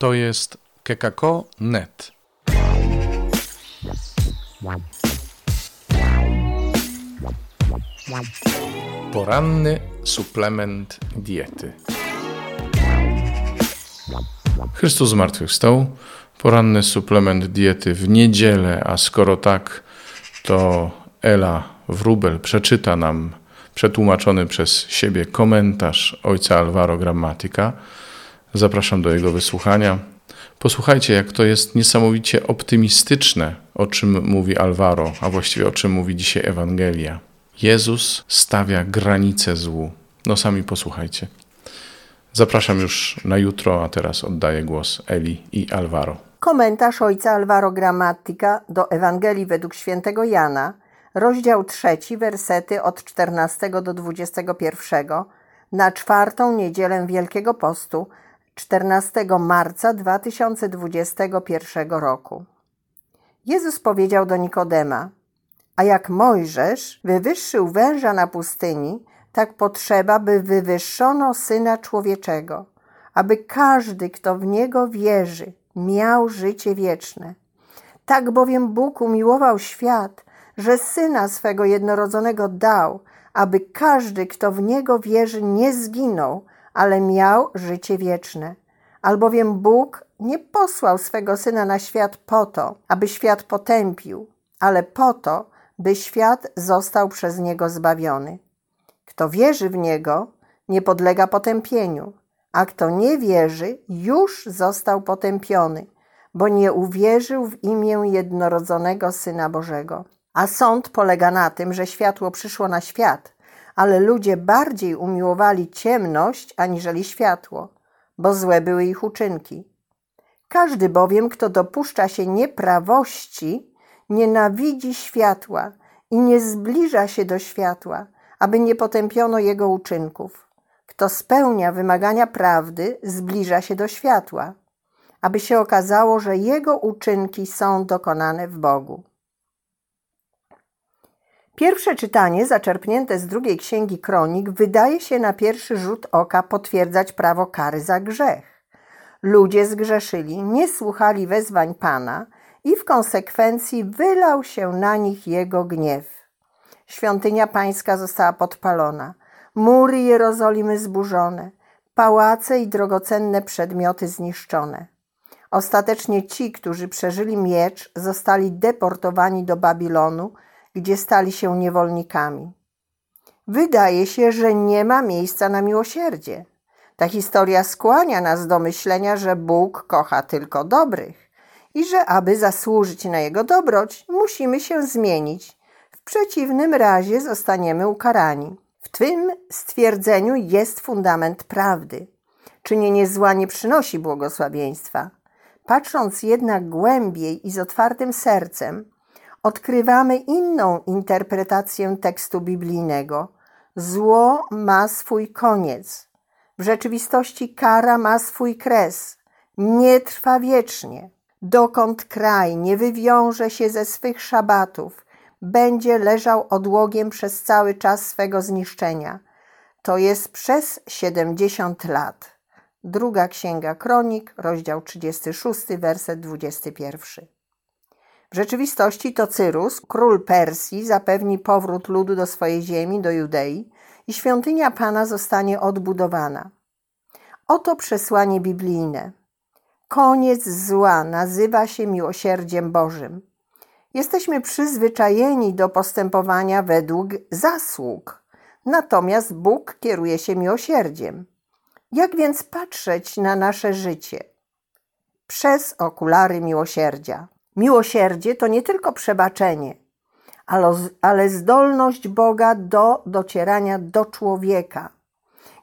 To jest kekako.net. Poranny suplement diety. Chrystus zmartwychwstał. Poranny suplement diety w niedzielę, a skoro tak, to Ela Wrubel przeczyta nam przetłumaczony przez siebie komentarz ojca Alvaro Grammatica. Zapraszam do jego wysłuchania. Posłuchajcie, jak to jest niesamowicie optymistyczne, o czym mówi Alvaro, a właściwie o czym mówi dzisiaj Ewangelia. Jezus stawia granice złu. No sami posłuchajcie. Zapraszam już na jutro, a teraz oddaję głos Eli i Alvaro. Komentarz ojca Alvaro Grammatica do Ewangelii według świętego Jana, rozdział trzeci, wersety od 14 do 21, na czwartą niedzielę Wielkiego Postu, 14 marca 2021 roku. Jezus powiedział do Nikodema: A jak Mojżesz wywyższył węża na pustyni, tak potrzeba, by wywyższono syna człowieczego, aby każdy, kto w niego wierzy, miał życie wieczne. Tak bowiem Bóg umiłował świat, że syna swego jednorodzonego dał, aby każdy, kto w niego wierzy, nie zginął, ale miał życie wieczne. Albowiem Bóg nie posłał swego syna na świat po to, aby świat potępił, ale po to, by świat został przez niego zbawiony. Kto wierzy w niego, nie podlega potępieniu, a kto nie wierzy, już został potępiony, bo nie uwierzył w imię jednorodzonego syna Bożego. A sąd polega na tym, że światło przyszło na świat, ale ludzie bardziej umiłowali ciemność aniżeli światło, bo złe były ich uczynki. Każdy bowiem, kto dopuszcza się nieprawości, nienawidzi światła i nie zbliża się do światła, aby nie potępiono jego uczynków. Kto spełnia wymagania prawdy, zbliża się do światła, aby się okazało, że jego uczynki są dokonane w Bogu. Pierwsze czytanie, zaczerpnięte z drugiej księgi kronik, wydaje się na pierwszy rzut oka potwierdzać prawo kary za grzech. Ludzie zgrzeszyli, nie słuchali wezwań Pana i w konsekwencji wylał się na nich jego gniew. Świątynia pańska została podpalona, mury Jerozolimy zburzone, pałace i drogocenne przedmioty zniszczone. Ostatecznie ci, którzy przeżyli miecz, zostali deportowani do Babilonu, gdzie stali się niewolnikami. Wydaje się, że nie ma miejsca na miłosierdzie. Ta historia skłania nas do myślenia, że Bóg kocha tylko dobrych i że aby zasłużyć na Jego dobroć, musimy się zmienić. W przeciwnym razie zostaniemy ukarani. W tym stwierdzeniu jest fundament prawdy. Czynienie zła nie przynosi błogosławieństwa. Patrząc jednak głębiej i z otwartym sercem, odkrywamy inną interpretację tekstu biblijnego. Zło ma swój koniec. W rzeczywistości kara ma swój kres. Nie trwa wiecznie. Dokąd kraj nie wywiąże się ze swych szabatów, będzie leżał odłogiem przez cały czas swego zniszczenia. To jest przez 70 lat. Druga Księga Kronik, rozdział 36, werset 21. W rzeczywistości to Cyrus, król Persji, zapewni powrót ludu do swojej ziemi, do Judei i świątynia Pana zostanie odbudowana. Oto przesłanie biblijne. Koniec zła nazywa się miłosierdziem Bożym. Jesteśmy przyzwyczajeni do postępowania według zasług, natomiast Bóg kieruje się miłosierdziem. Jak więc patrzeć na nasze życie? Przez okulary miłosierdzia. Miłosierdzie to nie tylko przebaczenie, ale zdolność Boga do docierania do człowieka,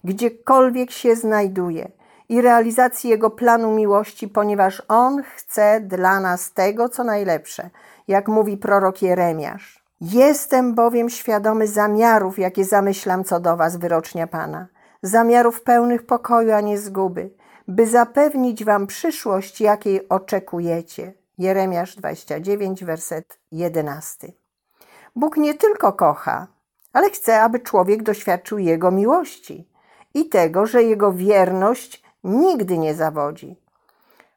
gdziekolwiek się znajduje i realizacji Jego planu miłości, ponieważ On chce dla nas tego, co najlepsze, jak mówi prorok Jeremiasz. Jestem bowiem świadomy zamiarów, jakie zamyślam co do Was, wyrocznia Pana, zamiarów pełnych pokoju, a nie zguby, by zapewnić Wam przyszłość, jakiej oczekujecie. Jeremiasz 29, werset 11. Bóg nie tylko kocha, ale chce, aby człowiek doświadczył Jego miłości i tego, że Jego wierność nigdy nie zawodzi.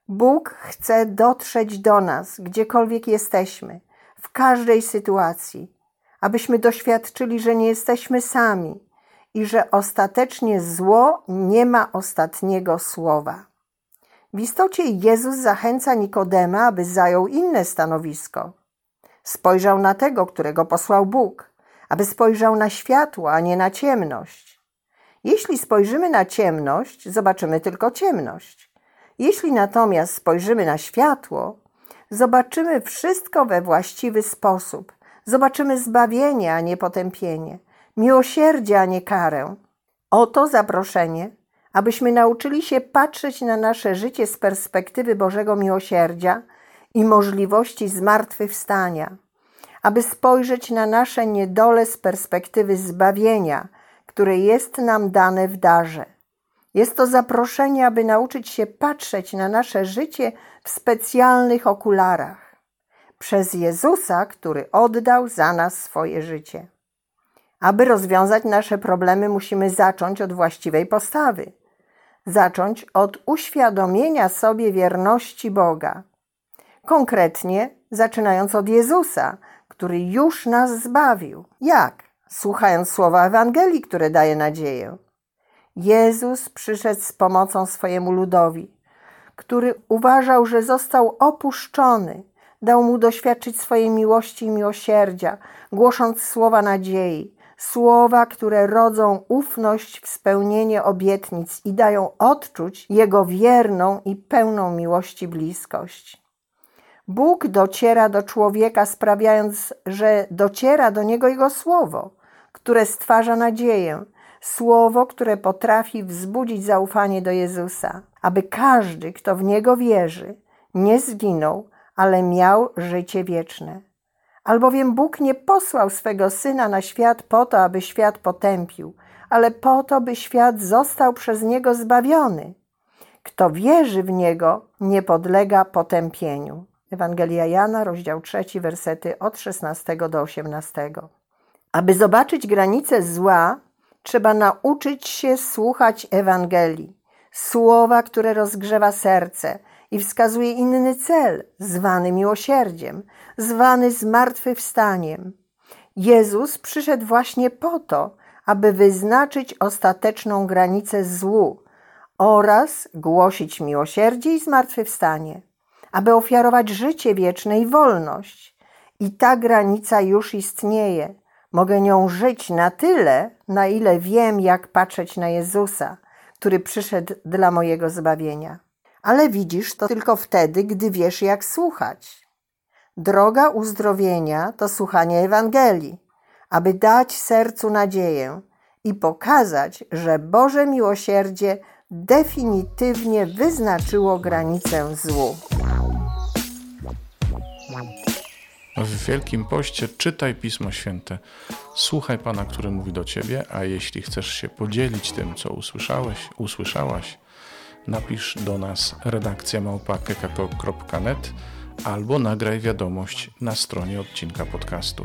Bóg chce dotrzeć do nas, gdziekolwiek jesteśmy, w każdej sytuacji, abyśmy doświadczyli, że nie jesteśmy sami i że ostatecznie zło nie ma ostatniego słowa. W istocie Jezus zachęca Nikodema, aby zajął inne stanowisko. Spojrzał na tego, którego posłał Bóg, aby spojrzał na światło, a nie na ciemność. Jeśli spojrzymy na ciemność, zobaczymy tylko ciemność. Jeśli natomiast spojrzymy na światło, zobaczymy wszystko we właściwy sposób. Zobaczymy zbawienie, a nie potępienie, miłosierdzie, a nie karę. Oto zaproszenie, abyśmy nauczyli się patrzeć na nasze życie z perspektywy Bożego miłosierdzia i możliwości zmartwychwstania, aby spojrzeć na nasze niedole z perspektywy zbawienia, które jest nam dane w darze. Jest to zaproszenie, aby nauczyć się patrzeć na nasze życie w specjalnych okularach przez Jezusa, który oddał za nas swoje życie. Aby rozwiązać nasze problemy, musimy zacząć od właściwej postawy. Zacząć od uświadomienia sobie wierności Boga. Konkretnie zaczynając od Jezusa, który już nas zbawił. Jak? Słuchając słowa Ewangelii, które daje nadzieję. Jezus przyszedł z pomocą swojemu ludowi, który uważał, że został opuszczony. Dał mu doświadczyć swojej miłości i miłosierdzia, głosząc słowa nadziei, słowa, które rodzą ufność w spełnienie obietnic i dają odczuć Jego wierną i pełną miłości bliskość. Bóg dociera do człowieka, sprawiając, że dociera do niego Jego słowo, które stwarza nadzieję, słowo, które potrafi wzbudzić zaufanie do Jezusa, aby każdy, kto w niego wierzy, nie zginął, ale miał życie wieczne. Albowiem Bóg nie posłał swego syna na świat po to, aby świat potępił, ale po to, by świat został przez niego zbawiony. Kto wierzy w niego, nie podlega potępieniu. Ewangelia Jana, rozdział 3, wersety od 16 do 18. Aby zobaczyć granice zła, trzeba nauczyć się słuchać Ewangelii, słowa, które rozgrzewa serce i wskazuje inny cel, zwany miłosierdziem, zwany zmartwychwstaniem. Jezus przyszedł właśnie po to, aby wyznaczyć ostateczną granicę złu oraz głosić miłosierdzie i zmartwychwstanie, aby ofiarować życie wieczne i wolność. I ta granica już istnieje. Mogę nią żyć na tyle, na ile wiem, jak patrzeć na Jezusa, który przyszedł dla mojego zbawienia. Ale widzisz to tylko wtedy, gdy wiesz, jak słuchać. Droga uzdrowienia to słuchanie Ewangelii, aby dać sercu nadzieję i pokazać, że Boże miłosierdzie definitywnie wyznaczyło granicę złu. W Wielkim Poście czytaj Pismo Święte, słuchaj Pana, który mówi do Ciebie, a jeśli chcesz się podzielić tym, co usłyszałeś, usłyszałaś, napisz do nas redakcja małpa.kekako.net albo nagraj wiadomość na stronie odcinka podcastu.